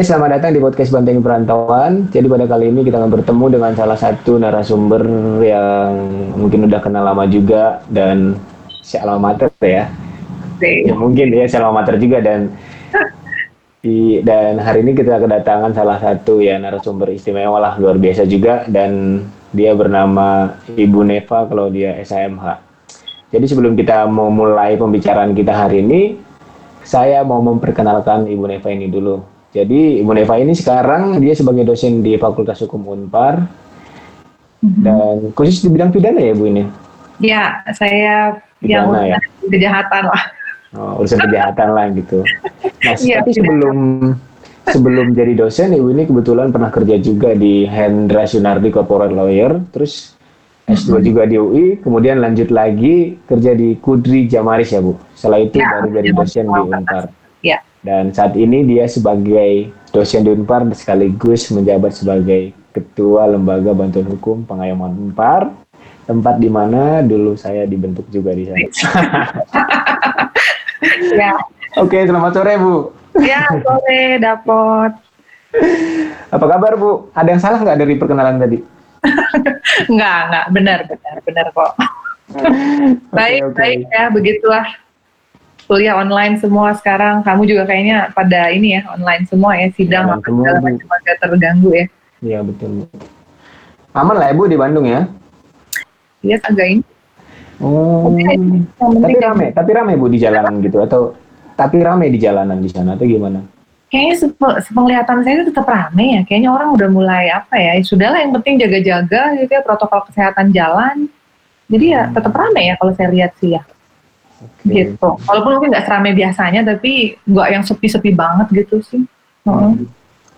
Oke, selamat datang di podcast Banteng Perantauan. Jadi pada kali ini kita akan bertemu dengan salah satu narasumber yang mungkin udah kenal lama juga dan si alma mater ya. Ya mungkin ya si alma mater juga dan di, dan hari ini kita kedatangan salah satu ya narasumber istimewa lah luar biasa juga dan dia bernama Ibu Neva kalau dia SAMH. Jadi sebelum kita mau mulai pembicaraan kita hari ini, saya mau memperkenalkan Ibu Neva ini dulu. Jadi Ibu Neva ini sekarang dia sebagai dosen di Fakultas Hukum Unpar mm-hmm. dan khusus di bidang pidana ya Bu ini? Ya, saya pidana, yang ya? kejahatan lah. Oh, urusan kejahatan lah gitu. Nah, ya, tapi sebelum sebelum jadi dosen, Ibu ini kebetulan pernah kerja juga di Hendra Sunardi Corporate Lawyer, terus S2 mm-hmm. juga di UI, kemudian lanjut lagi kerja di Kudri Jamaris ya Bu. Setelah itu ya, baru jadi dosen di Unpar. Dan saat ini dia sebagai dosen di Unpar sekaligus menjabat sebagai Ketua Lembaga Bantuan Hukum Pengayoman Unpar, tempat di mana dulu saya dibentuk juga di sana. ya. Oke, selamat sore Bu. Ya, sore Dapot. Apa kabar Bu? Ada yang salah nggak dari perkenalan tadi? Enggak, enggak, benar, benar, benar kok. baik, okay, okay. baik ya, begitulah kuliah online semua sekarang. Kamu juga kayaknya pada ini ya online semua ya sidang ya, segala macam agak terganggu ya. Iya betul. Aman lah ibu di Bandung ya? Iya agak ini. Oh. Okay. Tapi rame, tapi rame bu di jalanan gitu atau tapi rame di jalanan di sana atau gimana? Kayaknya sepenglihatan saya itu tetap rame ya. Kayaknya orang udah mulai apa ya? ya sudahlah yang penting jaga-jaga gitu ya protokol kesehatan jalan. Jadi ya tetap rame ya kalau saya lihat sih ya. Okay. gitu. Walaupun mungkin nggak seramai biasanya, tapi nggak yang sepi-sepi banget gitu sih. Hmm.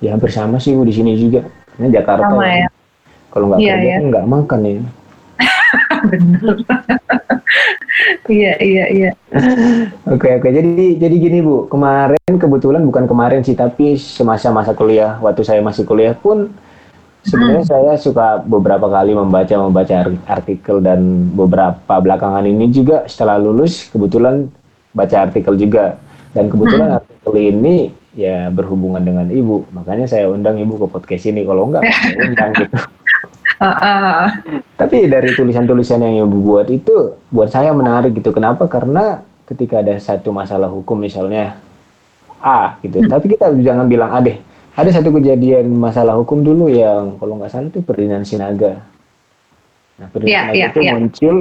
Ya hampir sama sih di sini juga. Ini Jakarta. Sama ya. Kalau nggak iya, kerja ya. nggak makan ya. Benar. iya iya iya. Oke oke. Jadi jadi gini bu, kemarin kebetulan bukan kemarin sih, tapi semasa masa kuliah, waktu saya masih kuliah pun Sebenarnya hmm. saya suka beberapa kali membaca membaca artikel dan beberapa belakangan ini juga setelah lulus kebetulan baca artikel juga dan kebetulan hmm. artikel ini ya berhubungan dengan ibu makanya saya undang ibu ke podcast ini kalau enggak saya undang gitu. Uh, uh. Tapi dari tulisan-tulisan yang ibu buat itu buat saya menarik gitu. Kenapa? Karena ketika ada satu masalah hukum misalnya A gitu, hmm. tapi kita jangan bilang A deh ada satu kejadian masalah hukum dulu yang kalau nggak salah itu Ferdinand Sinaga. Nah, Ferdinand yeah, Sinaga yeah, itu yeah. muncul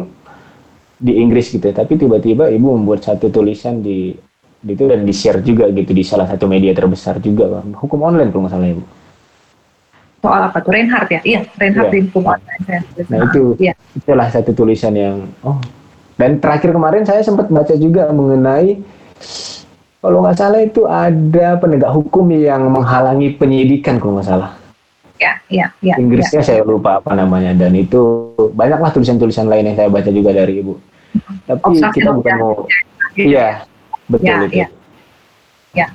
di Inggris gitu, tapi tiba-tiba ibu membuat satu tulisan di, di itu dan di share juga gitu di salah satu media terbesar juga, hukum online kalau nggak salah ibu. Soal apa tuh Reinhardt ya? Iya, Reinhardt yeah. di hukum online. Nah itu, yeah. itulah satu tulisan yang oh. Dan terakhir kemarin saya sempat baca juga mengenai kalau nggak salah itu ada penegak hukum yang menghalangi penyidikan kalau nggak salah. Ya, ya, ya. Inggrisnya ya. saya lupa apa namanya dan itu banyaklah tulisan-tulisan lain yang saya baca juga dari ibu. Tapi oh, kita bukan mau, iya betul ya, itu. Ya. ya.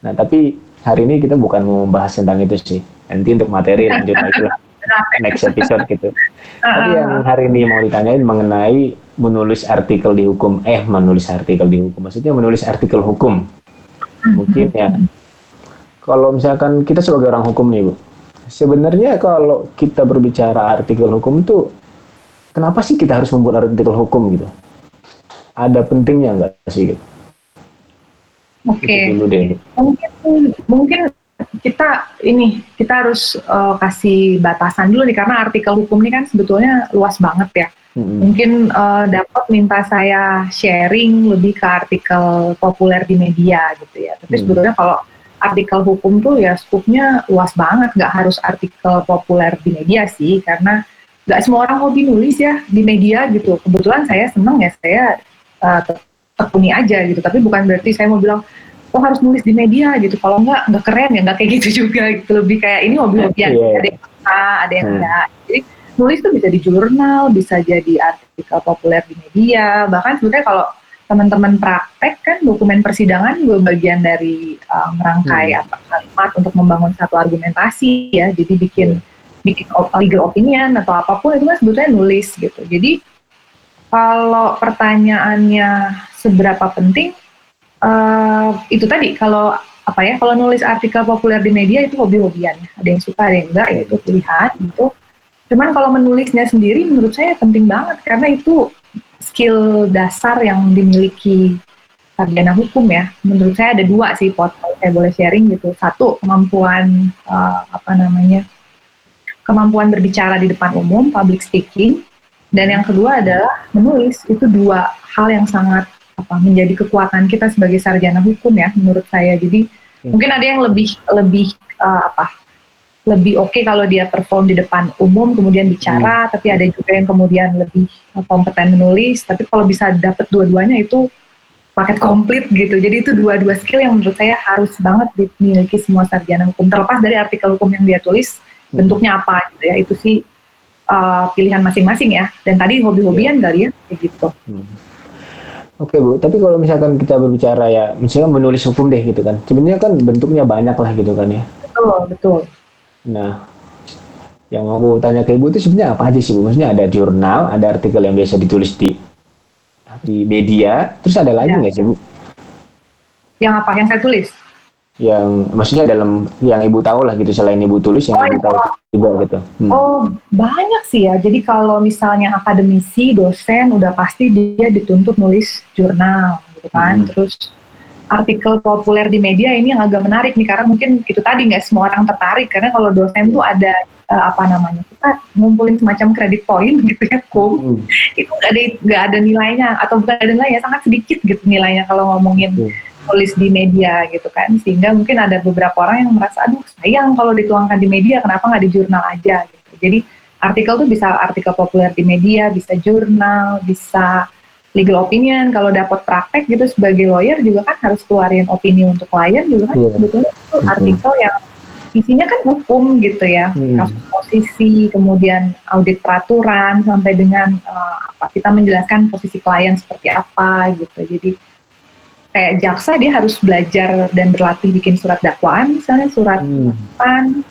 Nah tapi hari ini kita bukan mau membahas tentang itu sih. Nanti untuk materi lanjut lagi lah next episode gitu. Tapi yang hari ini mau ditanyain mengenai menulis artikel di hukum, eh menulis artikel di hukum, maksudnya menulis artikel hukum. Mungkin ya. Kalau misalkan kita sebagai orang hukum nih Bu, sebenarnya kalau kita berbicara artikel hukum itu, kenapa sih kita harus membuat artikel hukum gitu? Ada pentingnya nggak sih gitu? Oke. Okay. Mungkin mungkin kita ini kita harus uh, kasih batasan dulu nih karena artikel hukum ini kan sebetulnya luas banget ya. Mm-hmm. Mungkin uh, dapat minta saya sharing lebih ke artikel populer di media gitu ya. Tapi mm-hmm. sebetulnya kalau artikel hukum tuh ya skupnya luas banget, nggak harus artikel populer di media sih karena nggak semua orang hobi nulis ya di media gitu. Kebetulan saya seneng ya saya uh, tekuni aja gitu. Tapi bukan berarti saya mau bilang oh harus nulis di media gitu kalau enggak nggak keren ya nggak kayak gitu juga gitu lebih kayak ini hobi-hobian yeah. ada yang suka ada yang hmm. enggak jadi nulis tuh bisa di jurnal bisa jadi artikel populer di media. Bahkan sebenarnya kalau teman-teman praktek kan dokumen persidangan juga bagian dari uh, merangkai hmm. apa kalimat untuk membangun satu argumentasi ya. Jadi bikin hmm. bikin legal opinion atau apa pun itu kan sebetulnya nulis gitu. Jadi kalau pertanyaannya seberapa penting uh, itu tadi kalau apa ya kalau nulis artikel populer di media itu hobi-hobian. Ada yang suka ada yang enggak ya itu pilihan gitu cuman kalau menulisnya sendiri menurut saya penting banget karena itu skill dasar yang dimiliki sarjana hukum ya menurut saya ada dua sih pot saya boleh sharing gitu satu kemampuan uh, apa namanya kemampuan berbicara di depan umum public speaking dan yang kedua adalah menulis itu dua hal yang sangat apa menjadi kekuatan kita sebagai sarjana hukum ya menurut saya jadi Hmm. Mungkin ada yang lebih lebih uh, apa? Lebih oke okay kalau dia perform di depan umum kemudian bicara, hmm. tapi ada juga yang kemudian lebih uh, kompeten menulis. Tapi kalau bisa dapat dua-duanya itu paket komplit gitu. Jadi itu dua-dua skill yang menurut saya harus banget dimiliki semua sarjana hukum. Terlepas dari artikel hukum yang dia tulis, hmm. bentuknya apa gitu ya. Itu sih uh, pilihan masing-masing ya. Dan tadi hobi-hobian yeah. kali ya, kayak gitu. Hmm. Oke Bu, tapi kalau misalkan kita berbicara ya, misalnya menulis hukum deh gitu kan, sebenarnya kan bentuknya banyak lah gitu kan ya. Betul, betul. Nah, yang mau tanya ke Ibu itu sebenarnya apa aja sih Bu? Maksudnya ada jurnal, ada artikel yang biasa ditulis di di media, terus ada lagi ya. nggak ya. sih Bu? Yang apa? Yang saya tulis? yang maksudnya dalam yang ibu tahu lah gitu selain ibu tulis yang oh, ibu tahu juga gitu. Hmm. Oh banyak sih ya. Jadi kalau misalnya akademisi, dosen udah pasti dia dituntut nulis jurnal gitu kan. Hmm. Terus artikel populer di media ini yang agak menarik nih karena mungkin itu tadi nggak semua orang tertarik karena kalau dosen tuh ada uh, apa namanya kita ngumpulin semacam kredit point gitu ya kum. Hmm. itu nggak ada nggak ada nilainya atau bukan ada nilainya sangat sedikit gitu nilainya kalau ngomongin hmm tulis di media gitu kan. Sehingga mungkin ada beberapa orang yang merasa aduh sayang kalau dituangkan di media kenapa nggak di jurnal aja? Gitu. Jadi artikel tuh bisa artikel populer di media bisa jurnal bisa legal opinion kalau dapat praktek gitu sebagai lawyer juga kan harus keluarin opini untuk klien juga kan yeah. sebetulnya itu artikel yang isinya kan hukum gitu ya. Hmm. kasus posisi kemudian audit peraturan sampai dengan uh, apa kita menjelaskan posisi klien seperti apa gitu. Jadi kayak jaksa dia harus belajar dan berlatih bikin surat dakwaan misalnya surat hmm. pan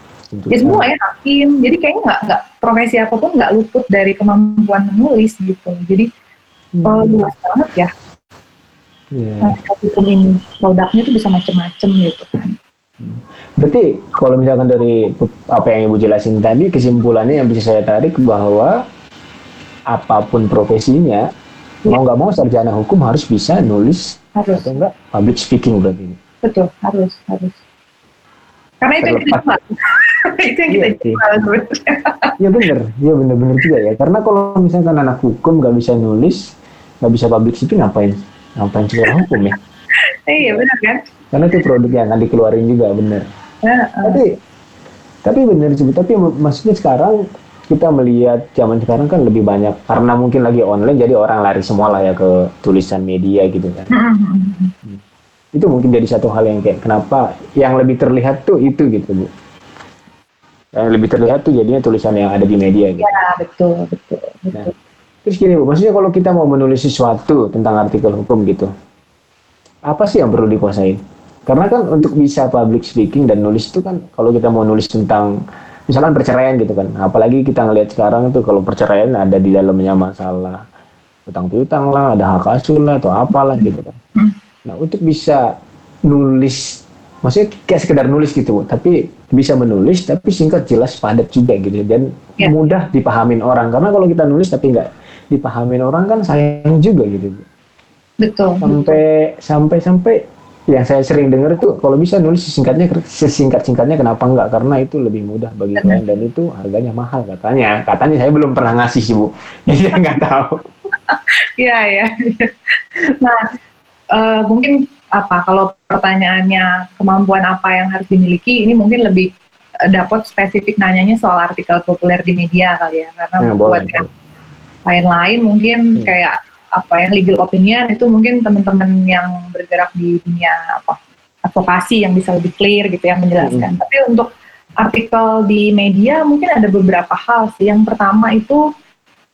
ya semua ya hakim. Jadi kayaknya nggak nggak profesi apa pun nggak luput dari kemampuan menulis gitu. Jadi hmm. kalau luas banget ya yeah. nah, hukum ini produknya tuh bisa macam-macam gitu kan hmm. Berarti kalau misalkan dari apa yang Ibu jelasin tadi, kesimpulannya yang bisa saya tarik bahwa apa pun profesinya, ya. mau nggak mau sarjana hukum harus bisa nulis harus. Atau enggak public speaking berarti. Betul, harus, harus. Karena itu yang kita itu yang kita iya, jual Iya benar, iya benar-benar juga ya. Karena kalau misalkan anak hukum nggak bisa nulis, nggak bisa public speaking, ngapain? Ngapain sekolah hukum ya? iya benar kan? Karena itu produk yang akan dikeluarin juga, benar. Ya, uh. Tapi, tapi benar sih. Tapi maksudnya sekarang kita melihat zaman sekarang kan lebih banyak karena mungkin lagi online jadi orang lari semua lah ya ke tulisan media gitu kan. Hmm. Itu mungkin jadi satu hal yang kayak kenapa yang lebih terlihat tuh itu gitu bu. Yang lebih terlihat tuh jadinya tulisan yang ada di media gitu. Ya betul betul. betul. Nah, terus gini bu, maksudnya kalau kita mau menulis sesuatu tentang artikel hukum gitu, apa sih yang perlu dikuasain? Karena kan untuk bisa public speaking dan nulis itu kan kalau kita mau nulis tentang misalkan perceraian gitu kan apalagi kita ngelihat sekarang itu kalau perceraian ada di dalamnya masalah utang piutang lah ada hak asuh lah atau apalah gitu kan nah untuk bisa nulis maksudnya kayak sekedar nulis gitu tapi bisa menulis tapi singkat jelas padat juga gitu dan ya. mudah dipahamin orang karena kalau kita nulis tapi nggak dipahamin orang kan sayang juga gitu betul. Sampai sampai sampai yang saya sering dengar itu kalau bisa nulis singkatnya sesingkat singkatnya kenapa enggak? Karena itu lebih mudah bagi klien dan itu harganya mahal katanya. Katanya saya belum pernah ngasih sih bu. Jadi saya nggak tahu. Iya ya nah uh, mungkin apa kalau pertanyaannya kemampuan apa yang harus dimiliki ini mungkin lebih uh, dapat spesifik nanyanya soal artikel populer di media kali ya karena ya, buat yang lain-lain mungkin hmm. kayak apa ya legal opinion itu mungkin teman-teman yang bergerak di dunia apa advokasi yang bisa lebih clear gitu yang menjelaskan. Mm. Tapi untuk artikel di media mungkin ada beberapa hal sih. Yang pertama itu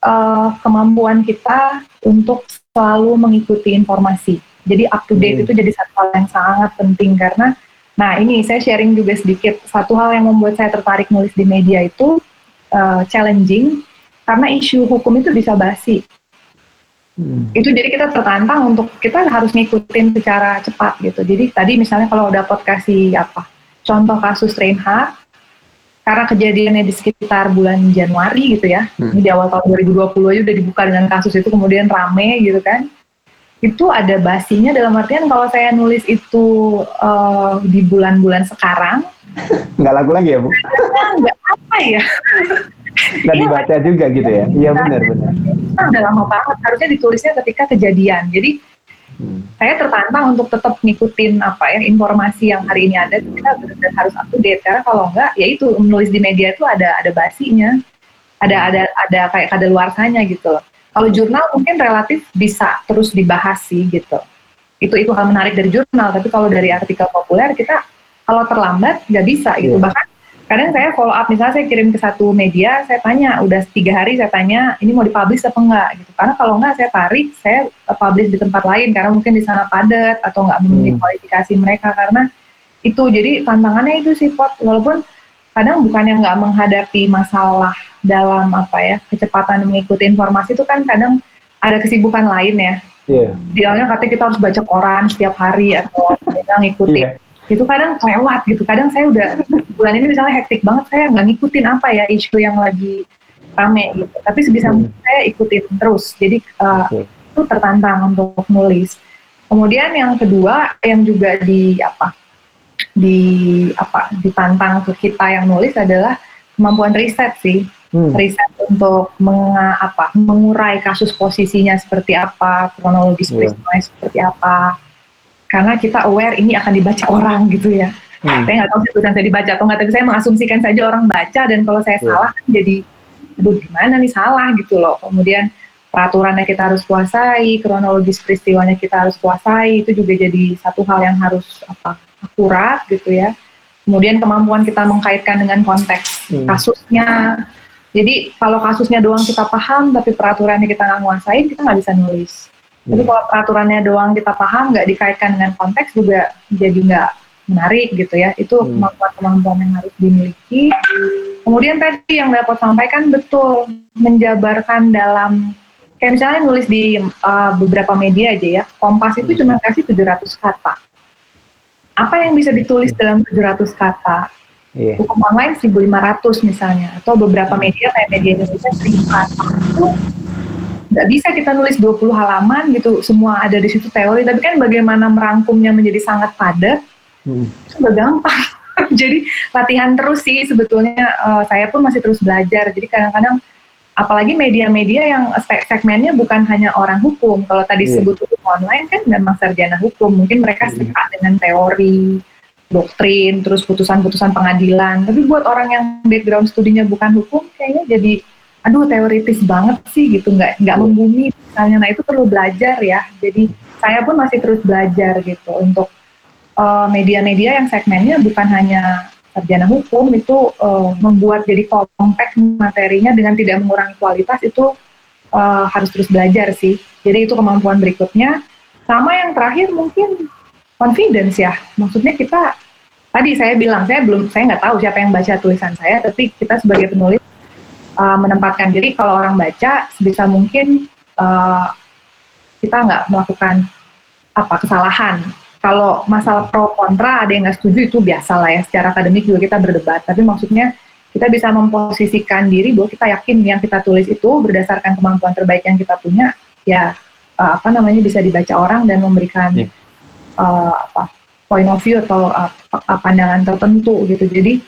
uh, kemampuan kita untuk selalu mengikuti informasi. Jadi up to date mm. itu jadi satu hal yang sangat penting karena nah ini saya sharing juga sedikit satu hal yang membuat saya tertarik nulis di media itu uh, challenging karena isu hukum itu bisa basi Hmm. Itu jadi kita tertantang untuk kita harus ngikutin secara cepat gitu. Jadi tadi misalnya kalau dapat kasih apa contoh kasus Reinhardt karena kejadiannya di sekitar bulan Januari gitu ya, hmm. di awal tahun 2020 aja udah dibuka dengan kasus itu kemudian rame gitu kan. Itu ada basinya dalam artian kalau saya nulis itu uh, di bulan-bulan sekarang, nggak lagu lagi ya bu? Nggak apa ya? Nggak dibaca juga gitu ya? Iya benar benar. Nah, udah lama banget harusnya ditulisnya ketika kejadian. Jadi hmm. saya tertantang untuk tetap ngikutin apa ya informasi yang hari ini ada. Kita benar harus up to date karena kalau enggak ya itu menulis di media itu ada ada basinya. Ada ada ada kayak ada luarsanya gitu. Kalau jurnal mungkin relatif bisa terus dibahas sih gitu. Itu itu hal menarik dari jurnal. Tapi kalau dari artikel populer kita kalau terlambat nggak bisa gitu. Yeah. bahkan kadang saya follow up misalnya saya kirim ke satu media saya tanya udah tiga hari? Saya tanya ini mau dipublish apa enggak? Gitu. Karena kalau enggak saya tarik saya publish di tempat lain karena mungkin di sana padat atau enggak memenuhi hmm. kualifikasi mereka karena itu jadi tantangannya itu sih pot. Walaupun kadang bukannya nggak menghadapi masalah dalam apa ya kecepatan mengikuti informasi itu kan kadang ada kesibukan lain ya. Yeah. Idealnya katanya kita harus baca koran setiap hari atau ngikutin yeah itu kadang lewat gitu kadang saya udah bulan ini misalnya hektik banget saya nggak ngikutin apa ya isu yang lagi rame gitu tapi sebisa hmm. saya ikutin terus jadi uh, okay. itu tertantang untuk nulis kemudian yang kedua yang juga di apa di apa ditantang ke kita yang nulis adalah kemampuan riset sih hmm. riset untuk menga, apa mengurai kasus posisinya seperti apa kronologis yeah. peristiwanya seperti apa karena kita aware ini akan dibaca orang gitu ya. Hmm. Saya nggak tahu tulisan saya dibaca atau nggak, tapi saya mengasumsikan saja orang baca dan kalau saya yeah. salah kan jadi, aduh gimana nih salah gitu loh. Kemudian peraturannya kita harus kuasai, kronologis peristiwanya kita harus kuasai, itu juga jadi satu hal yang harus apa akurat gitu ya. Kemudian kemampuan kita mengkaitkan dengan konteks hmm. kasusnya. Jadi kalau kasusnya doang kita paham, tapi peraturannya kita nggak nguasain, kita nggak bisa nulis. Jadi hmm. kalau peraturannya doang kita paham, nggak dikaitkan dengan konteks juga jadi nggak menarik gitu ya. Itu hmm. kemampuan-kemampuan yang harus dimiliki. Kemudian tadi yang dapat sampaikan betul menjabarkan dalam kayak misalnya nulis di uh, beberapa media aja ya. Kompas itu hmm. cuma kasih 700 kata. Apa yang bisa ditulis dalam 700 kata? Yeah. Hukum online 1500 misalnya atau beberapa media kayak media Indonesia 1000 kata itu nggak bisa kita nulis 20 halaman gitu semua ada di situ teori tapi kan bagaimana merangkumnya menjadi sangat padat hmm. itu udah gampang jadi latihan terus sih sebetulnya uh, saya pun masih terus belajar jadi kadang-kadang apalagi media-media yang segmennya bukan hanya orang hukum kalau tadi yeah. sebut hukum online kan memang sarjana hukum mungkin mereka hmm. suka dengan teori doktrin terus putusan-putusan pengadilan tapi buat orang yang background studinya bukan hukum kayaknya jadi aduh teoritis banget sih gitu nggak nggak iya. membumi misalnya. Nah itu perlu belajar ya. Jadi saya pun masih terus belajar gitu untuk eh, media-media uh, yang segmennya bukan hanya sarjana hukum itu uh, membuat jadi kompak materinya dengan tidak mengurangi kualitas itu uh, harus terus belajar sih. Jadi itu kemampuan berikutnya. Sama yang terakhir mungkin confidence ya. Maksudnya kita tadi saya bilang saya belum saya nggak tahu siapa yang baca tulisan saya tapi kita sebagai penulis uh, menempatkan diri kalau orang baca sebisa mungkin uh, kita nggak melakukan apa kesalahan. Kalau masalah pro kontra ada yang nggak setuju itu biasa lah ya. Secara akademik juga kita berdebat. Tapi maksudnya kita bisa memposisikan diri bahwa kita yakin yang kita tulis itu berdasarkan kemampuan terbaik yang kita punya ya uh, apa namanya bisa dibaca orang dan memberikan yeah. uh, apa point of view atau uh, pandangan tertentu gitu. Jadi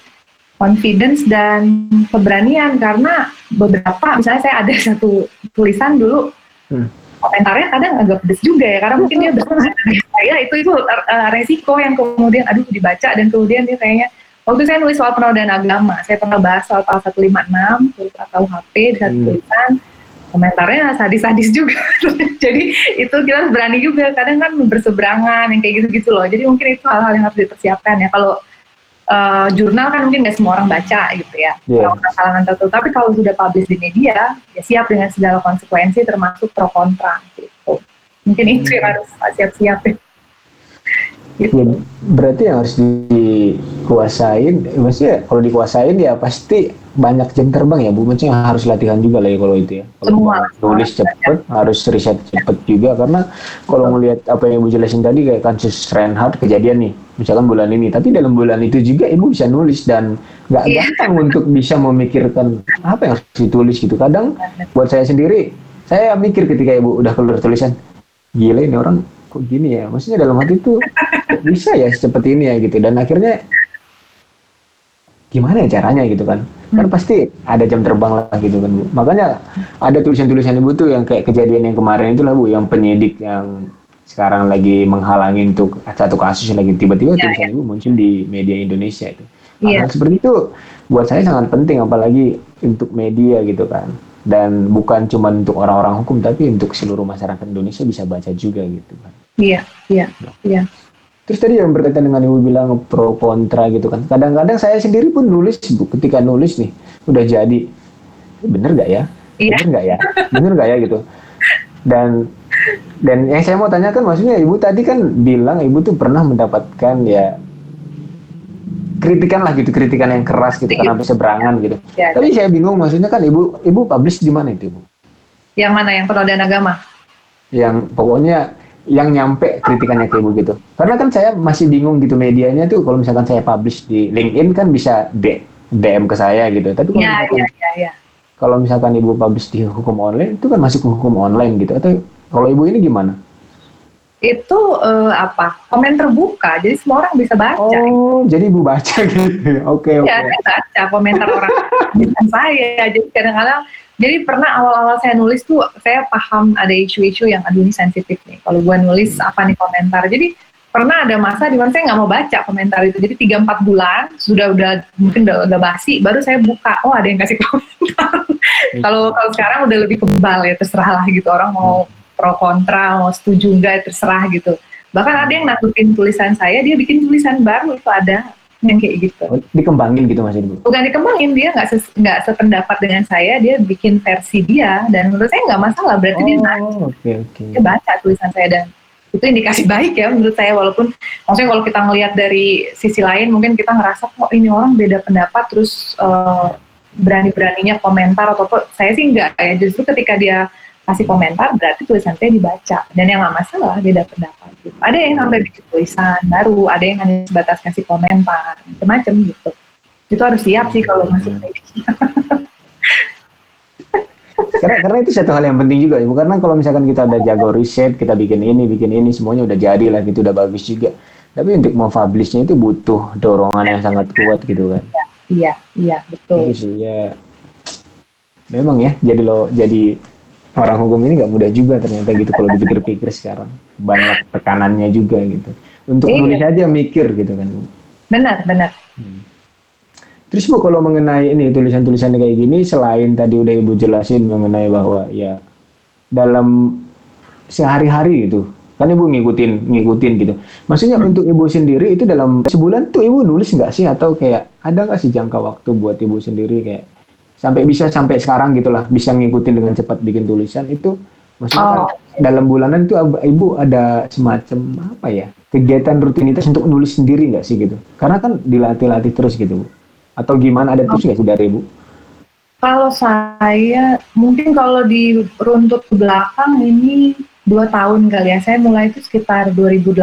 confidence dan keberanian karena beberapa misalnya saya ada satu tulisan dulu hmm. komentarnya kadang agak pedes juga ya karena mungkin dia saya itu itu uh, resiko yang kemudian aduh dibaca dan kemudian dia kayaknya waktu saya nulis soal penodaan agama saya pernah bahas soal pasal 156 atau HP di satu hmm. tulisan komentarnya sadis-sadis juga jadi itu kita berani juga kadang kan berseberangan yang kayak gitu-gitu loh jadi mungkin itu hal-hal yang harus dipersiapkan ya kalau uh, jurnal kan mungkin nggak semua orang baca gitu ya, yeah. orang kalangan tertentu. Tapi kalau sudah publish di media, ya siap dengan segala konsekuensi termasuk pro kontra gitu. Mungkin itu yang harus siap-siap. Ya, berarti yang harus dikuasain, maksudnya kalau dikuasain ya pasti banyak jam terbang ya Bu, maksudnya harus latihan juga lah ya kalau itu ya. Kalau Semua. Nulis cepet, harus riset cepet juga karena kalau ngelihat apa yang Ibu jelasin tadi kayak kasus Reinhardt kejadian nih, misalkan bulan ini, tapi dalam bulan itu juga Ibu bisa nulis dan nggak yeah. gampang untuk bisa memikirkan apa yang harus ditulis gitu. Kadang buat saya sendiri, saya mikir ketika Ibu udah keluar tulisan, gila ini orang kok gini ya? Maksudnya dalam hati tuh bisa ya seperti ini ya gitu? Dan akhirnya gimana ya caranya gitu kan? Kan hmm. pasti ada jam terbang lah gitu kan bu. Makanya ada tulisan-tulisan ibu tuh yang kayak kejadian yang kemarin itu lah bu yang penyidik yang sekarang lagi menghalangi untuk satu kasus lagi. Tiba-tiba ya, tulisan ya. ibu muncul di media Indonesia itu. Ya. seperti itu buat saya sangat penting apalagi untuk media gitu kan dan bukan cuma untuk orang-orang hukum tapi untuk seluruh masyarakat Indonesia bisa baca juga gitu kan. Iya, iya, iya. Terus tadi yang berkaitan dengan ibu bilang pro kontra gitu kan. Kadang-kadang saya sendiri pun nulis bu, ketika nulis nih udah jadi bener gak ya? Iya. Bener gak ya? Bener gak ya gitu. Dan dan yang saya mau tanyakan maksudnya ibu tadi kan bilang ibu tuh pernah mendapatkan ya kritikan lah gitu kritikan yang keras gitu karena berseberangan gitu. Ya, Tapi saya bingung maksudnya kan ibu ibu publish di mana itu ibu? Yang mana yang penodaan agama? Yang pokoknya yang nyampe kritikannya ke ibu gitu. Karena kan saya masih bingung gitu medianya tuh kalau misalkan saya publish di LinkedIn kan bisa D, DM ke saya gitu. Tapi kalau ya, misalkan, ya, ya, ya. kalau misalkan ibu publish di hukum online itu kan masuk ke hukum online gitu. Atau kalau ibu ini gimana? Itu uh, apa? Komen terbuka jadi semua orang bisa baca. Oh jadi ibu baca gitu oke okay, oke. okay. ya baca komentar orang saya. Jadi kadang-kadang jadi pernah awal-awal saya nulis tuh saya paham ada isu-isu yang aduh ini sensitif nih. Kalau gue nulis apa nih komentar? Jadi pernah ada masa di mana saya nggak mau baca komentar itu. Jadi tiga empat bulan sudah udah mungkin udah, udah basi baru saya buka. Oh ada yang kasih komentar. Kalau kalau sekarang udah lebih kebal ya terserah lah gitu. Orang mau pro kontra mau setuju enggak terserah gitu. Bahkan ada yang nakutin tulisan saya dia bikin tulisan baru itu ada yang kayak gitu. Oh, dikembangin gitu mas ibu bukan dikembangin dia nggak nggak sependapat dengan saya dia bikin versi dia dan menurut saya nggak masalah berarti oh, dia okay, okay. dia baca tulisan saya dan itu indikasi baik ya menurut saya walaupun maksudnya kalau kita ngelihat dari sisi lain mungkin kita ngerasa kok ini orang beda pendapat terus uh, berani-beraninya komentar atau apa saya sih enggak ya. Justru ketika dia kasih komentar berarti tulisan saya dibaca. Dan yang nggak masalah beda pendapat gitu. ada yang sampai bikin tulisan baru ada yang hanya sebatas kasih komentar macam-macam gitu. Itu harus siap sih kalau masuk karena karena itu satu hal yang penting juga. Ibu karena kalau misalkan kita udah jago riset kita bikin ini bikin ini semuanya udah jadi lah gitu udah bagus juga. Tapi untuk mau publishnya itu butuh dorongan yang sangat kuat gitu kan. Iya iya betul. Iya memang ya jadi lo jadi orang hukum ini nggak mudah juga ternyata gitu kalau dipikir-pikir sekarang banyak tekanannya juga gitu untuk iya. nulis aja mikir gitu kan benar benar hmm. terus bu kalau mengenai ini tulisan-tulisan kayak gini selain tadi udah ibu jelasin mengenai bahwa ya dalam sehari-hari gitu kan ibu ngikutin ngikutin gitu maksudnya hmm. untuk ibu sendiri itu dalam sebulan tuh ibu nulis nggak sih atau kayak ada nggak sih jangka waktu buat ibu sendiri kayak sampai bisa sampai sekarang gitulah bisa ngikutin dengan cepat bikin tulisan itu. Maksudnya oh. dalam bulanan itu ibu ada semacam apa ya kegiatan rutinitas untuk nulis sendiri nggak sih gitu? Karena kan dilatih-latih terus gitu bu. Atau gimana? Ada terus nggak sih dari ibu? Kalau saya mungkin kalau di runtut ke belakang ini dua tahun kali ya. Saya mulai itu sekitar 2018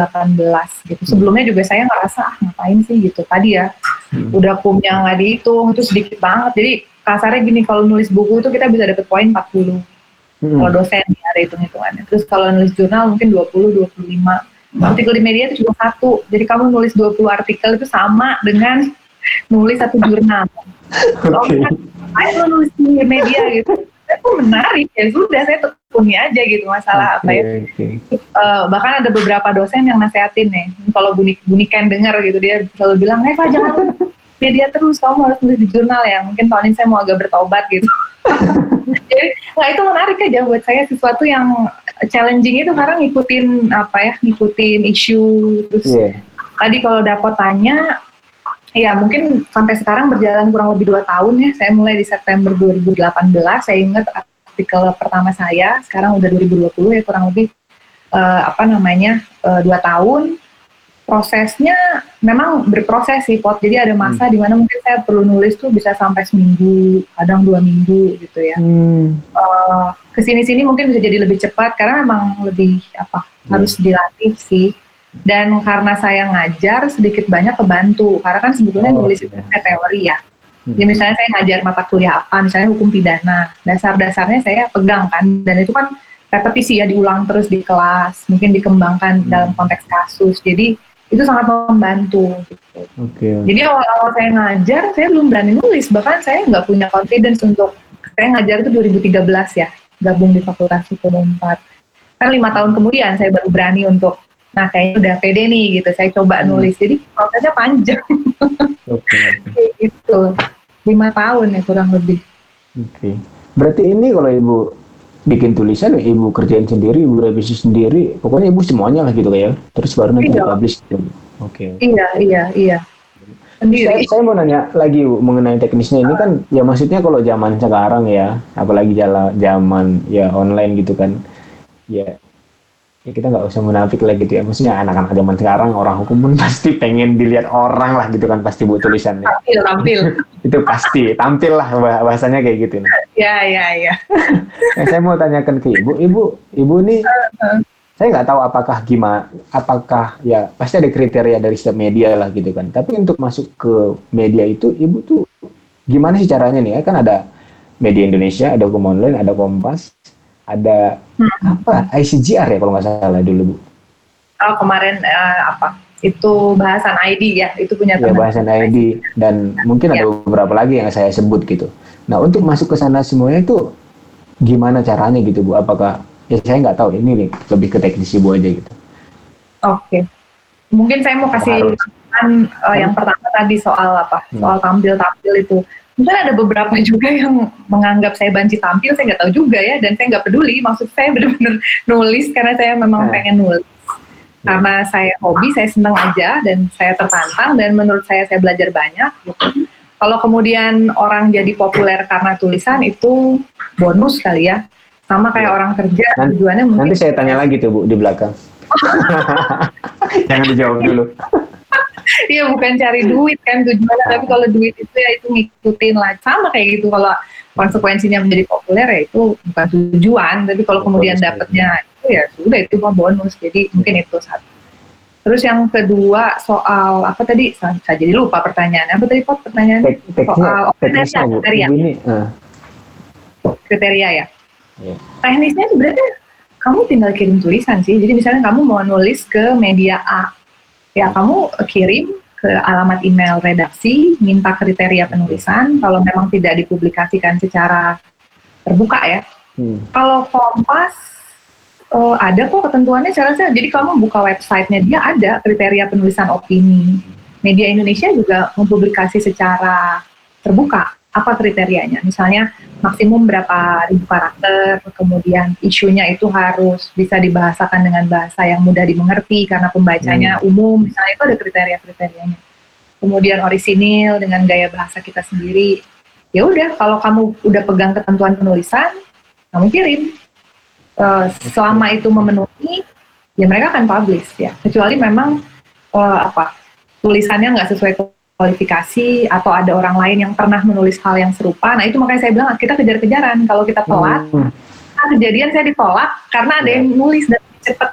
gitu. Hmm. sebelumnya juga saya ngerasa ah ngapain sih? gitu. Tadi ya hmm. udah kumnya nggak dihitung itu sedikit banget. Jadi kasarnya gini kalau nulis buku itu kita bisa dapat poin 40 hmm. kalau dosen ya ada hitung hitungannya terus kalau nulis jurnal mungkin 20 25 artikel di media itu cuma satu. Jadi kamu nulis 20 artikel itu sama dengan nulis satu jurnal. Okay. ayo nulis di media gitu? Itu menarik ya. Sudah saya tekuni aja gitu masalah okay, apa ya. Okay. Uh, eh, bahkan ada beberapa dosen yang nasehatin nih. Kalau bunik bunikan dengar gitu dia selalu bilang eh pak jangan media terus kamu harus nulis di jurnal ya mungkin tahun ini saya mau agak bertobat gitu jadi nggak itu menarik aja buat saya sesuatu yang challenging itu karena ngikutin apa ya ngikutin isu terus yeah. tadi kalau dapat tanya ya mungkin sampai sekarang berjalan kurang lebih dua tahun ya saya mulai di September 2018 saya ingat artikel pertama saya sekarang udah 2020 ya kurang lebih uh, apa namanya uh, dua tahun prosesnya memang berproses sih pot. Jadi ada masa hmm. di mana mungkin saya perlu nulis tuh bisa sampai seminggu, kadang dua minggu gitu ya. Hmm. Uh, Ke sini-sini mungkin bisa jadi lebih cepat karena memang lebih apa hmm. harus dilatih sih. Dan karena saya ngajar sedikit banyak kebantu karena kan sebetulnya oh, nulis itu iya. teori ya. Hmm. Jadi misalnya saya ngajar mata kuliah apa, misalnya hukum pidana, dasar-dasarnya saya pegang kan, dan itu kan repetisi ya diulang terus di kelas, mungkin dikembangkan hmm. dalam konteks kasus. Jadi itu sangat membantu gitu. Okay. Jadi awal-awal saya ngajar, saya belum berani nulis, bahkan saya nggak punya confidence untuk saya ngajar itu 2013 ya, gabung di Fakultas Hukum 4. Kan lima tahun kemudian saya baru berani untuk, nah kayaknya udah pede nih gitu, saya coba hmm. nulis. Jadi prosesnya panjang. Oke. Okay. gitu, lima tahun ya kurang lebih. Oke. Okay. Berarti ini kalau ibu bikin tulisan ya ibu kerjain sendiri, ibu revisi sendiri, pokoknya ibu semuanya lah gitu kayak. Terus baru nanti iya. publish. Gitu. Oke. Okay. Iya, iya, iya. Saya, saya mau nanya lagi Bu, mengenai teknisnya ini kan ya maksudnya kalau zaman sekarang ya, apalagi jalan zaman ya online gitu kan, ya ya kita nggak usah munafik lah gitu ya. Maksudnya anak-anak zaman sekarang orang hukum pun pasti pengen dilihat orang lah gitu kan pasti buat tulisannya tampil tampil. Itu pasti tampil lah bahasanya kayak gitu nih. Ya ya ya. Nah, saya mau tanyakan ke ibu. Ibu ibu nih uh, uh. saya nggak tahu apakah gimana apakah ya pasti ada kriteria dari setiap media lah gitu kan. Tapi untuk masuk ke media itu ibu tuh gimana sih caranya nih? Ya kan ada media Indonesia ada hukum online ada Kompas ada hmm. apa ICGR ya kalau nggak salah dulu bu. Oh kemarin uh, apa itu bahasan ID ya itu punya ya, bahasan ID dan mungkin ya. ada beberapa lagi yang saya sebut gitu. Nah untuk masuk ke sana semuanya itu gimana caranya gitu bu? Apakah ya saya nggak tahu ini nih lebih ke teknis ibu aja gitu. Oke, okay. mungkin saya mau kasih kan uh, yang pertama tadi soal apa? Hmm. Soal tampil tampil itu mungkin ada beberapa juga yang menganggap saya banci tampil saya nggak tahu juga ya dan saya nggak peduli maksud saya benar-benar nulis karena saya memang hmm. pengen nulis karena saya hobi saya senang aja dan saya tertantang dan menurut saya saya belajar banyak gitu. kalau kemudian orang jadi populer karena tulisan itu bonus kali ya sama kayak ya. orang kerja nanti, tujuannya mungkin nanti saya tanya lagi tuh bu di belakang jangan dijawab dulu Iya bukan cari duit kan tujuannya, tapi kalau duit itu ya itu ngikutin lah sama kayak gitu kalau konsekuensinya menjadi populer ya itu bukan tujuan, tapi kalau kemudian dapatnya itu ya sudah itu mah bonus. Jadi mungkin itu satu. Terus yang kedua soal apa tadi? Saya jadi lupa pertanyaan. Apa tadi kok pertanyaan Tek, soal oh, kriteria. uh. Kriteria ya. Yeah. Teknisnya sebenarnya kamu tinggal kirim tulisan sih. Jadi misalnya kamu mau nulis ke media A, ya kamu kirim ke alamat email redaksi, minta kriteria penulisan, kalau memang tidak dipublikasikan secara terbuka ya. Hmm. Kalau Kompas uh, ada kok ketentuannya saya rasa, jadi kamu buka websitenya dia ada kriteria penulisan opini. Media Indonesia juga mempublikasi secara terbuka apa kriterianya. Misalnya maksimum berapa ribu karakter, kemudian isunya itu harus bisa dibahasakan dengan bahasa yang mudah dimengerti karena pembacanya hmm. umum, misalnya itu ada kriteria-kriterianya. Kemudian orisinil dengan gaya bahasa kita sendiri. Ya udah, kalau kamu udah pegang ketentuan penulisan, kamu kirim. Uh, selama itu memenuhi, ya mereka akan publish ya. Kecuali memang uh, apa tulisannya nggak sesuai kualifikasi atau ada orang lain yang pernah menulis hal yang serupa. Nah itu makanya saya bilang kita kejar-kejaran. Kalau kita telat, hmm. nah, kejadian saya ditolak karena ada yang iya. nulis dan cepet.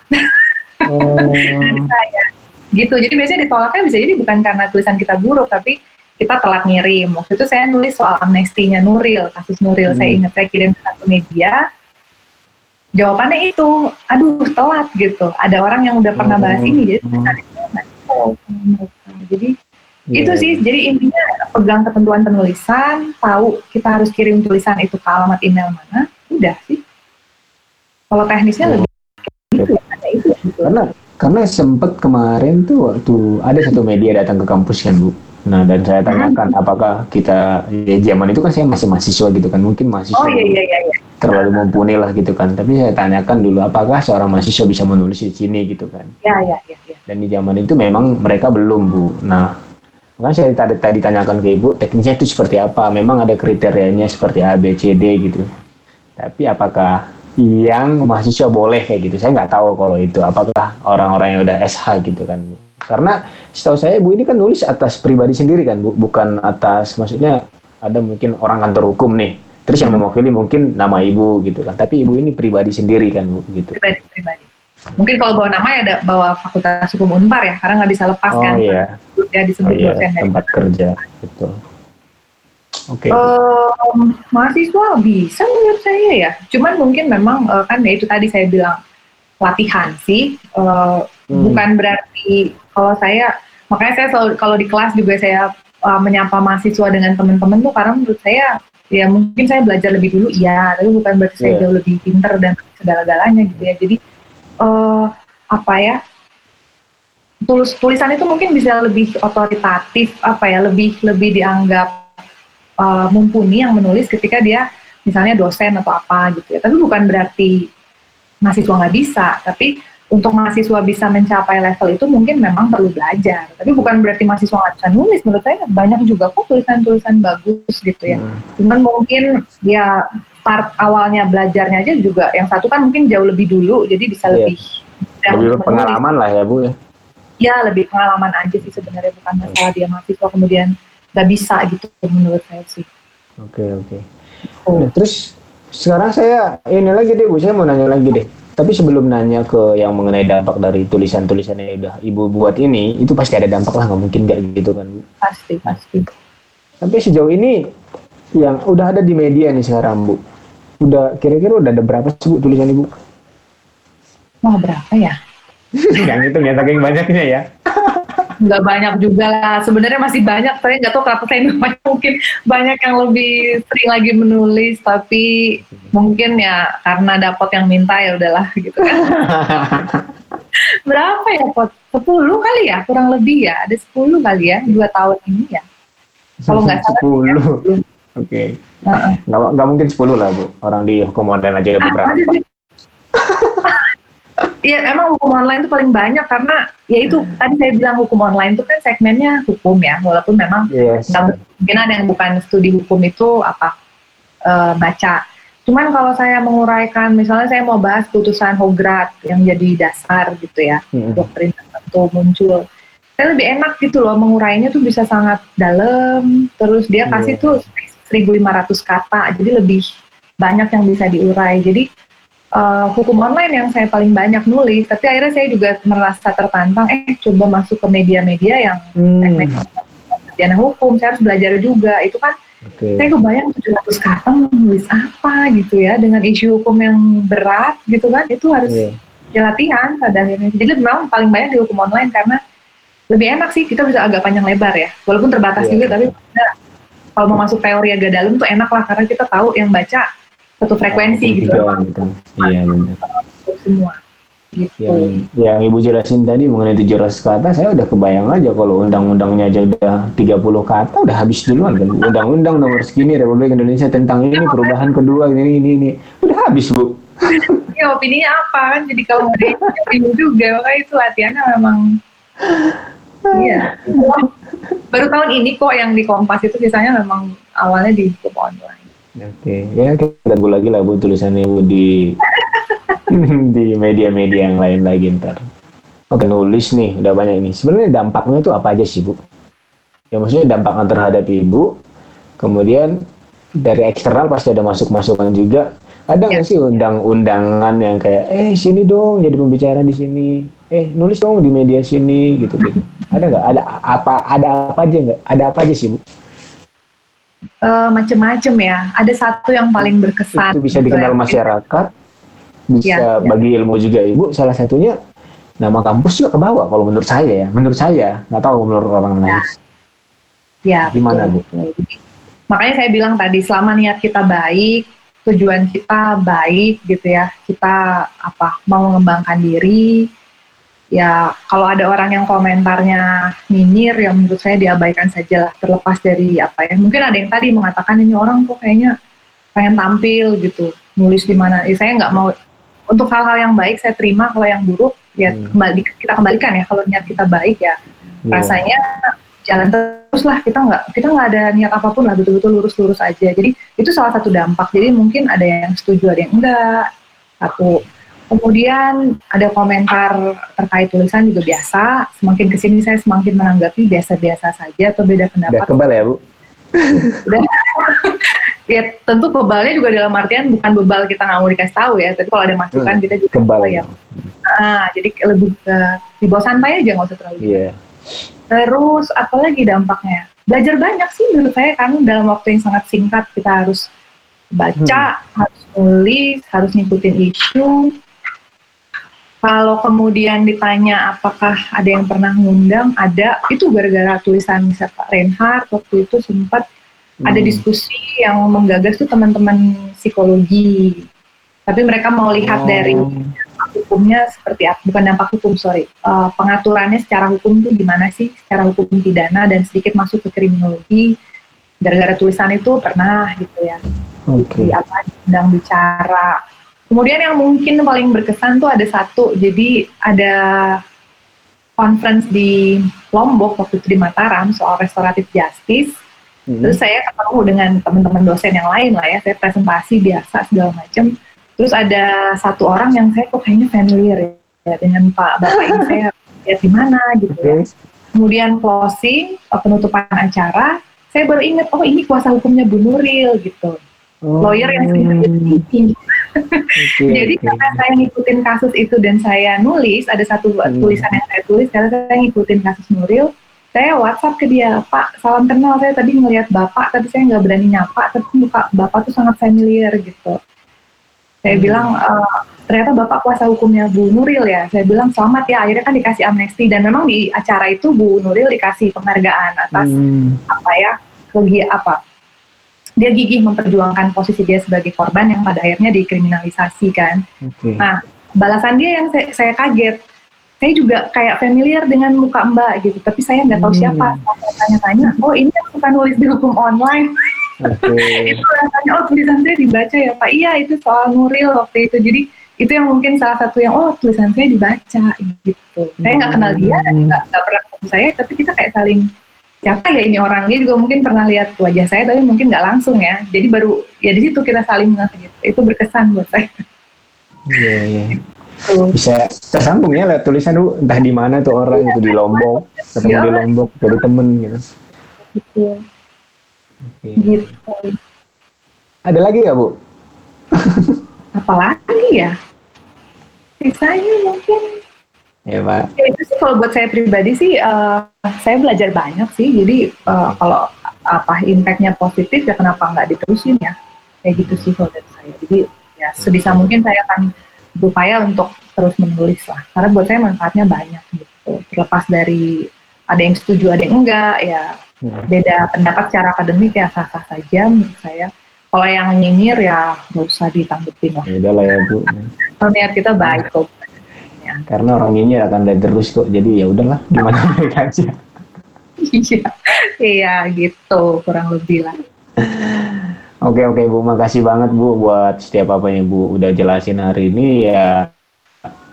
Hmm. saya. Gitu. Jadi biasanya ditolaknya bisa jadi bukan karena tulisan kita buruk, tapi kita telat ngirim. Waktu itu saya nulis soal amnestinya Nuril, kasus Nuril. Hmm. Saya ingat saya kirim ke satu media. Jawabannya itu, aduh telat gitu. Ada orang yang udah pernah bahas ini, jadi hmm. jadi Yeah. Itu sih, jadi intinya pegang ketentuan penulisan, tahu kita harus kirim tulisan itu ke alamat email mana, udah sih. Kalau teknisnya oh. lebih gitu, itu. Gitu. Karena karena sempat kemarin tuh waktu ada satu media datang ke kampus kan bu. Nah dan saya tanyakan hmm. apakah kita ya zaman itu kan saya masih mahasiswa gitu kan mungkin mahasiswa oh, iya, iya, iya, iya. terlalu mumpuni lah gitu kan. Tapi saya tanyakan dulu apakah seorang mahasiswa bisa menulis di sini gitu kan. Ya, ya, ya, ya. Dan di zaman itu memang mereka belum bu. Nah Makanya saya tadi, tadi tanyakan ke ibu, teknisnya itu seperti apa? Memang ada kriterianya seperti A, B, C, D gitu. Tapi apakah yang mahasiswa boleh kayak gitu? Saya nggak tahu kalau itu. Apakah orang-orang yang udah SH gitu kan? Karena setahu saya Bu ini kan nulis atas pribadi sendiri kan Bu, bukan atas maksudnya ada mungkin orang kantor hukum nih. Terus yang mewakili mungkin nama Ibu gitu kan. Tapi Ibu ini pribadi sendiri kan Bu gitu. Pribadi, pribadi. Mungkin kalau bawa nama ya ada bawa Fakultas Hukum Unpar ya, karena nggak bisa lepas oh, kan. Iya. Ya disebut oh, iya. dosen tempat kerja, betul. Oke. Okay. Um, mahasiswa bisa menurut saya ya. Cuman mungkin memang uh, kan ya itu tadi saya bilang latihan sih. Uh, hmm. Bukan berarti kalau saya makanya saya selalu kalau di kelas juga saya uh, menyapa mahasiswa dengan teman-teman tuh karena menurut saya ya mungkin saya belajar lebih dulu iya, tapi bukan berarti yeah. saya iya. jauh lebih pinter dan segala-galanya gitu ya. Jadi uh, apa ya? Tulis tulisan itu mungkin bisa lebih otoritatif apa ya, lebih lebih dianggap uh, mumpuni yang menulis ketika dia misalnya dosen atau apa gitu ya. Tapi bukan berarti mahasiswa nggak bisa, tapi untuk mahasiswa bisa mencapai level itu mungkin memang perlu belajar. Tapi bukan berarti mahasiswa nggak bisa nulis. Menurut saya banyak juga kok tulisan-tulisan bagus gitu ya. Hmm. Cuman mungkin ya part awalnya belajarnya aja juga yang satu kan mungkin jauh lebih dulu, jadi bisa yeah. lebih lebih pengalaman lah ya bu ya. Ya lebih pengalaman aja sih sebenarnya bukan masalah dia mahasiswa kemudian nggak bisa gitu menurut saya sih. Oke okay, oke. Okay. Oh. Nah, terus sekarang saya ini lagi deh bu, saya mau nanya lagi deh. Tapi sebelum nanya ke yang mengenai dampak dari tulisan-tulisan yang udah ibu buat ini, itu pasti ada dampak lah, nggak mungkin nggak gitu kan bu? Pasti pasti. Tapi sejauh ini yang udah ada di media nih sekarang bu, udah kira-kira udah ada berapa sih bu tulisan ibu? Wah berapa ya? yang itu ya saking banyaknya ya. Nggak banyak juga lah. Sebenarnya masih banyak saya nggak tahu kenapa saya banyak. Mungkin banyak yang lebih sering lagi menulis tapi mungkin ya karena dapat yang minta ya udahlah gitu kan. Berapa ya pot? Sepuluh kali ya kurang lebih ya. Ada sepuluh kali ya dua tahun ini ya. Kalau nggak salah sepuluh. ya, oke okay. uh -uh. nggak mungkin sepuluh lah bu orang di hukum online aja beberapa Iya emang hukum online itu paling banyak karena ya itu hmm. tadi saya bilang hukum online itu kan segmennya hukum ya walaupun memang yes. mungkin ada yang bukan studi hukum itu apa uh, baca. Cuman kalau saya menguraikan misalnya saya mau bahas putusan Hograt yang jadi dasar gitu ya hmm. doktrin tertentu muncul, saya lebih enak gitu loh mengurainya tuh bisa sangat dalam terus dia kasih yeah. tuh 1.500 kata jadi lebih banyak yang bisa diurai jadi uh, hukum online yang saya paling banyak nulis, tapi akhirnya saya juga merasa tertantang, eh coba masuk ke media-media yang hmm. teknik hukum, saya harus belajar juga, itu kan okay. saya kebayang 700 kata menulis apa gitu ya, dengan isu hukum yang berat gitu kan, itu harus yeah. latihan pada akhirnya. Jadi memang paling banyak di hukum online karena lebih enak sih, kita bisa agak panjang lebar ya, walaupun terbatas yeah. juga, tapi kalau mau masuk teori agak dalam tuh enak lah, karena kita tahu yang baca satu frekuensi oh, gitu. gitu. Iya Semua. Gitu. Yang, yang Ibu jelasin tadi mengenai 700 kata, saya udah kebayang aja kalau undang-undangnya aja udah 30 kata, udah habis duluan kan. Undang-undang nomor segini Republik Indonesia tentang ini, perubahan kedua, ini, ini, ini. Udah habis, Bu. ya opininya apa kan, jadi kalau ada opini juga, makanya itu latihannya memang Iya. Baru tahun ini kok yang di Kompas itu biasanya memang awalnya di hukum online. Oke, ya kita tunggu lagi lah bu tulisannya bu di di media-media yang lain lagi ntar. Oke nulis nih udah banyak ini. Sebenarnya dampaknya itu apa aja sih bu? Ya maksudnya dampak terhadap ibu. Kemudian dari eksternal pasti ada masuk-masukan juga. Ada nggak ya. sih undang-undangan yang kayak eh sini dong jadi pembicara di sini. Eh nulis dong di media sini gitu gitu. Ada nggak? Ada apa? Ada apa aja nggak? Ada apa aja sih bu? uh, macem-macem ya. Ada satu yang paling berkesan. Itu bisa dikenal ya. masyarakat, bisa ya, ya. bagi ilmu juga ibu. Salah satunya nama kampus juga ke bawah kalau menurut saya ya. Menurut saya, nggak tahu menurut orang lain. Ya, ya gimana bu? Makanya saya bilang tadi selama niat kita baik, tujuan kita baik gitu ya, kita apa mau mengembangkan diri, ya kalau ada orang yang komentarnya nyinyir ya menurut saya diabaikan saja lah terlepas dari apa ya. Mungkin ada yang tadi mengatakan ini orang kok kayaknya pengen tampil gitu nulis di mana. Ya, saya nggak mau. Untuk hal-hal yang baik saya terima kalau yang buruk ya hmm. kembali kita kembalikan ya. Kalau niat kita baik ya hmm. rasanya jalan terus lah. Kita nggak kita nggak ada niat apa pun lah betul-betul lurus-lurus aja. Jadi itu salah satu dampak. Jadi mungkin ada yang setuju ada yang enggak. Satu Kemudian ada komentar terkait tulisan juga biasa. Semakin ke sini saya semakin menanggapi biasa-biasa saja atau beda pendapat. Udah kebal ya bu? Udah. ya tentu kebalnya juga dalam artian bukan bebal kita nggak mau dikasih tahu ya. Tapi kalau ada masukan hmm, kita juga kebal ya. Nah, jadi lebih ke di bawah santai aja nggak usah terlalu. Iya. Yeah. Terus apalagi dampaknya? Belajar banyak sih menurut saya kan dalam waktu yang sangat singkat kita harus baca, hmm. harus nulis, harus ngikutin isu. Kalau kemudian ditanya apakah ada yang pernah ngundang, ada. Itu gara-gara tulisan misalnya Pak Reinhardt waktu itu sempat hmm. ada diskusi yang menggagas tuh teman-teman psikologi. Tapi mereka mau lihat oh. dari hukumnya seperti apa, bukan dampak hukum, sorry. Uh, pengaturannya secara hukum tuh gimana sih, secara hukum pidana dan sedikit masuk ke kriminologi. Gara-gara tulisan itu pernah gitu ya. Okay. Di apa, sedang bicara. Kemudian yang mungkin paling berkesan tuh ada satu, jadi ada conference di Lombok waktu itu di Mataram soal restoratif justice. Hmm. Terus saya ketemu dengan teman-teman dosen yang lain lah ya, saya presentasi biasa segala macam Terus ada satu orang yang saya kok kayaknya familiar ya dengan Pak Bapak ini saya lihat di mana gitu ya. Kemudian closing, eh, penutupan acara, saya baru ingat, oh ini kuasa hukumnya Bu Nuril gitu. Oh. Lawyer yang sering okay, Jadi okay. karena saya ngikutin kasus itu dan saya nulis, ada satu hmm. tulisan yang saya tulis, karena saya ngikutin kasus Nuril, saya WhatsApp ke dia, Pak, salam kenal, saya tadi ngelihat Bapak, tapi saya nggak berani nyapa, tapi muka Bapak tuh sangat familiar gitu. Saya hmm. bilang uh, ternyata bapak kuasa hukumnya Bu Nuril ya. Saya bilang selamat ya. Akhirnya kan dikasih amnesti dan memang di acara itu Bu Nuril dikasih penghargaan atas hmm. apa ya kegia apa dia gigih memperjuangkan posisi dia sebagai korban yang pada akhirnya dikriminalisasi kan. Okay. Nah balasan dia yang saya, saya kaget. Saya juga kayak familiar dengan muka Mbak gitu, tapi saya nggak tahu hmm. siapa. Saya tanya-tanya, oh ini yang suka nulis di hukum online. Okay. itu rasanya oh tulisan saya dibaca ya Pak. Iya itu soal Nuril waktu itu. Jadi itu yang mungkin salah satu yang oh tulisan saya dibaca gitu. Saya nggak kenal dia hmm. nggak pernah ketemu saya, tapi kita kayak saling siapa ya ini orang dia juga mungkin pernah lihat wajah saya tapi mungkin nggak langsung ya. Jadi baru ya di situ kita saling ngerti gitu. Itu berkesan buat saya. Iya yeah, iya. Yeah. Bisa tersambung ya lihat tulisan tuh entah di mana tuh orang itu di Lombok, ketemu di iya. Lombok jadi temen gitu. Betul. Okay. Gitu. Ada lagi ya Bu? Apalagi ya? Sisanya mungkin. Ya Pak. Ya, itu sih kalau buat saya pribadi sih, uh, saya belajar banyak sih. Jadi uh, kalau apa impactnya positif ya kenapa nggak diterusin ya? Kayak gitu sih kalau dari saya. Jadi ya sebisa mungkin saya akan berupaya untuk terus menulis lah. Karena buat saya manfaatnya banyak gitu. Terlepas dari ada yang setuju, ada yang enggak, ya Hmm. beda pendapat secara akademik ya sah-sah saja menurut saya. Kalau yang nyinyir ya nggak usah ditanggepin lah. Ya lah ya bu. Kalau niat kita baik kok. Ya. Karena orang nyinyir akan dari terus kok. Jadi ya udahlah gimana mereka aja. iya, iya gitu kurang lebih lah. Oke oke Bu, makasih banget Bu buat setiap apa yang Bu udah jelasin hari ini ya.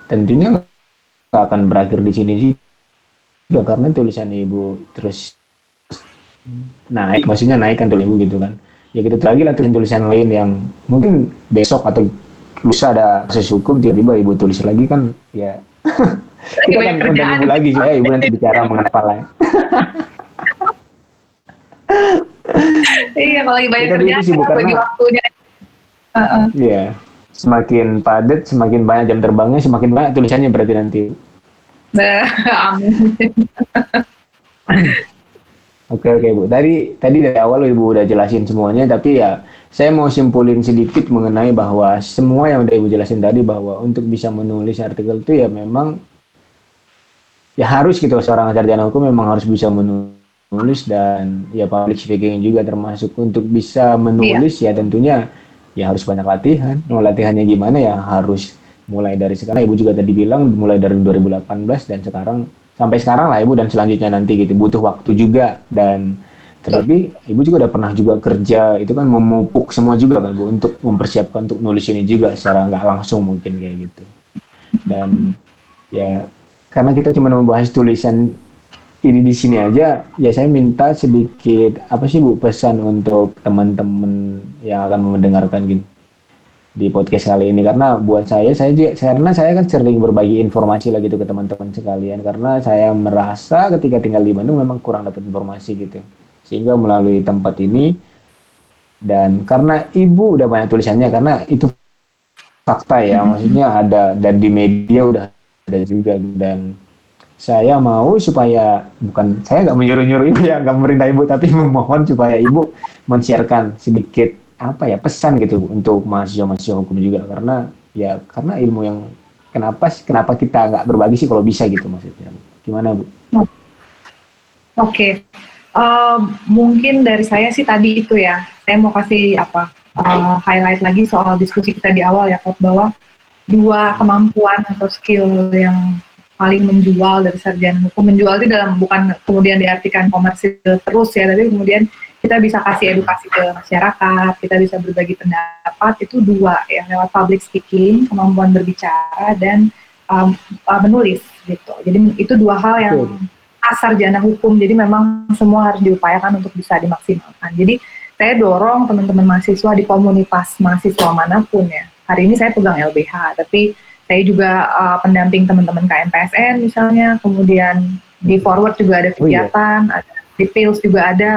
Tentunya nggak akan berakhir di sini sih. Ya, karena tulisan Ibu terus naik maksudnya naik kan tulis gitu kan ya gitu lagi lah tulisan-tulisan lain yang mungkin besok atau lusa ada proses hukum tiba-tiba ibu tulis lagi kan ya. Kita kan undang ibu lagi ya ibu nanti bicara mengenai apa lain iya kalau lagi banyak kerjaan sibuk karena waktunya. Uh-uh. iya. Semakin padat semakin banyak jam terbangnya semakin banyak tulisannya berarti nanti. Nah, amin. Oke oke Bu. Tadi tadi dari awal Ibu udah jelasin semuanya, tapi ya saya mau simpulin sedikit mengenai bahwa semua yang udah Ibu jelasin tadi bahwa untuk bisa menulis artikel itu ya memang ya harus gitu seorang sarjana hukum memang harus bisa menulis dan ya public speaking juga termasuk untuk bisa menulis iya. ya tentunya ya harus banyak latihan. Mau latihannya gimana ya harus mulai dari sekarang. Ibu juga tadi bilang mulai dari 2018 dan sekarang sampai sekarang lah ibu dan selanjutnya nanti gitu butuh waktu juga dan terlebih ibu juga udah pernah juga kerja itu kan memupuk semua juga kan bu untuk mempersiapkan untuk nulis ini juga secara nggak langsung mungkin kayak gitu. Dan ya karena kita cuma membahas tulisan ini di sini aja ya saya minta sedikit apa sih bu pesan untuk teman-teman yang akan mendengarkan gini di podcast kali ini? Karena buat saya saya juga karena saya kan sering berbagi informasi lagi gitu ke teman-teman sekalian karena saya merasa ketika tinggal di Bandung memang kurang dapat informasi gitu sehingga melalui tempat ini dan karena ibu udah banyak tulisannya karena itu fakta ya maksudnya ada dan di media udah ada juga dan saya mau supaya bukan saya nggak menyuruh-nyuruh ibu ya nggak memerintah ibu tapi memohon supaya ibu men-sharekan sedikit apa ya pesan gitu untuk mahasiswa-mahasiswa hukum juga karena ya karena ilmu yang kenapa sih kenapa kita nggak berbagi sih kalau bisa gitu maksudnya gimana bu? Oke, okay. Uh, mungkin dari saya sih tadi itu ya saya mau kasih apa uh, highlight lagi soal diskusi kita di awal ya Kok bahwa dua kemampuan atau skill yang paling menjual dari sarjana hukum menjual itu dalam bukan kemudian diartikan komersil terus ya tapi kemudian kita bisa kasih edukasi ke masyarakat, kita bisa berbagi pendapat itu dua ya lewat public speaking, kemampuan berbicara dan um, menulis gitu. Jadi itu dua hal yang asar jana hukum. Jadi memang semua harus diupayakan untuk bisa dimaksimalkan. Jadi saya dorong teman-teman mahasiswa di komunitas mahasiswa mana pun ya. Hari ini saya pegang LBH, tapi saya juga uh, pendamping teman-teman KMPSN misalnya, kemudian di forward juga ada kegiatan, oh, iya. ada di PILS juga ada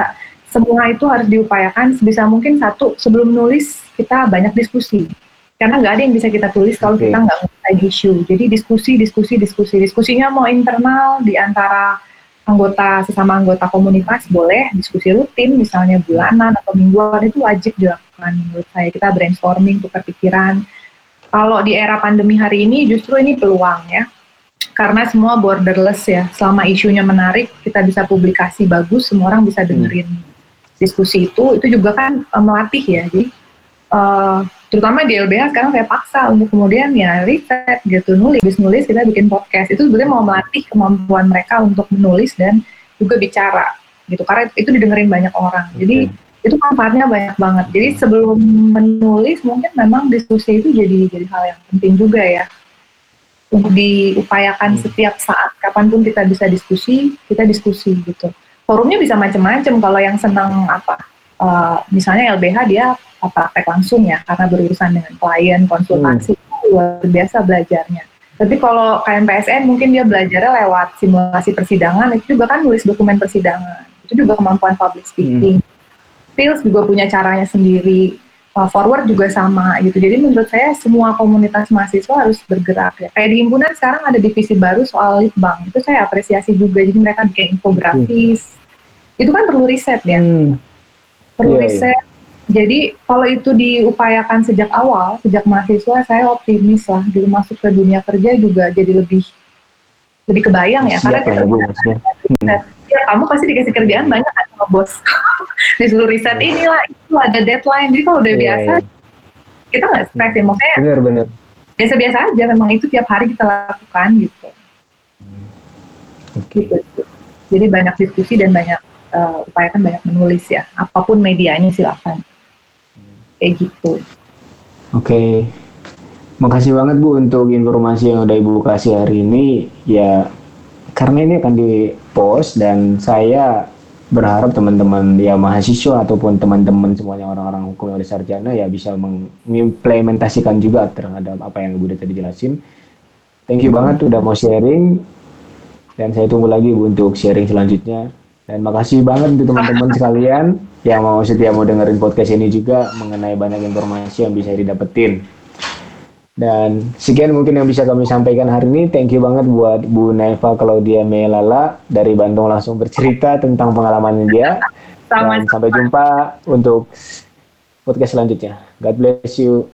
semua itu harus diupayakan sebisa mungkin satu sebelum nulis kita banyak diskusi karena nggak ada yang bisa kita tulis kalau okay. kita nggak menguasai isu jadi diskusi diskusi diskusi diskusinya mau internal di antara anggota sesama anggota komunitas boleh diskusi rutin misalnya bulanan atau mingguan itu wajib dilakukan menurut saya. Kita brainstorming tukar pikiran. Kalau di era pandemi hari ini justru ini peluang ya. Karena semua borderless ya. Selama isunya menarik kita bisa publikasi bagus semua orang bisa dengerin hmm diskusi itu. Itu juga kan uh, melatih ya. Jadi uh, terutama di LBH sekarang saya paksa untuk kemudian ya riset gitu nulis. Nulis kita bikin podcast. Itu sebenarnya mau melatih kemampuan mereka untuk menulis dan juga bicara gitu. Karena itu didengerin banyak orang. Jadi itu manfaatnya banyak banget. Jadi sebelum menulis mungkin memang diskusi itu jadi jadi hal yang penting juga ya. Untuk diupayakan hmm. setiap saat kapan pun kita bisa diskusi kita diskusi gitu. Forumnya bisa macam-macam kalau yang senang apa uh, misalnya LBH dia praktek langsung ya karena berurusan dengan klien konsultasi hmm. luar biasa belajarnya tapi kalau KMPSN mungkin dia belajarnya lewat simulasi persidangan itu juga kan nulis dokumen persidangan itu juga kemampuan public speaking hmm. Juga punya caranya sendiri uh, forward juga sama gitu. Jadi menurut saya semua komunitas mahasiswa harus bergerak ya. Kayak di himpunan sekarang ada divisi baru soal litbang. Itu saya apresiasi juga. Jadi mereka bikin infografis. Hmm itu kan perlu riset ya hmm. perlu yeah, iya. riset yeah. Jadi kalau itu diupayakan sejak awal sejak mahasiswa saya optimis lah gitu masuk ke dunia kerja juga jadi lebih lebih kebayang ya karena kita ya, ya kamu pasti dikasih kerjaan banyak kan sama bos. Disuruh riset inilah itu ada deadline. Jadi kalau udah yeah, biasa yeah. kita nggak stres ya maksudnya bener, bener. biasa-biasa aja memang itu tiap hari kita lakukan gitu. Okay. gitu. Jadi banyak diskusi dan banyak uh, upayakan banyak menulis ya. Apa pun medianya silakan kayak gitu. Oke. Okay. makasih banget bu untuk informasi yang udah ibu kasih hari ini. Ya karena ini akan di post dan saya berharap teman-teman ya mahasiswa ataupun teman-teman semuanya orang-orang hukum yang udah sarjana ya bisa mengimplementasikan juga terhadap apa yang ibu udah tadi jelasin. Thank you banget udah mau sharing. Dan saya tunggu lagi bu untuk sharing selanjutnya. Dan makasih banget untuk teman-teman sekalian yang mau setia mau dengerin podcast ini juga mengenai banyak informasi yang bisa didapetin. Dan sekian mungkin yang bisa kami sampaikan hari ini. Thank you banget buat Bu Neva Claudia Melala dari Bandung langsung bercerita tentang pengalaman dia. Dan sampai jumpa untuk podcast selanjutnya. God bless you.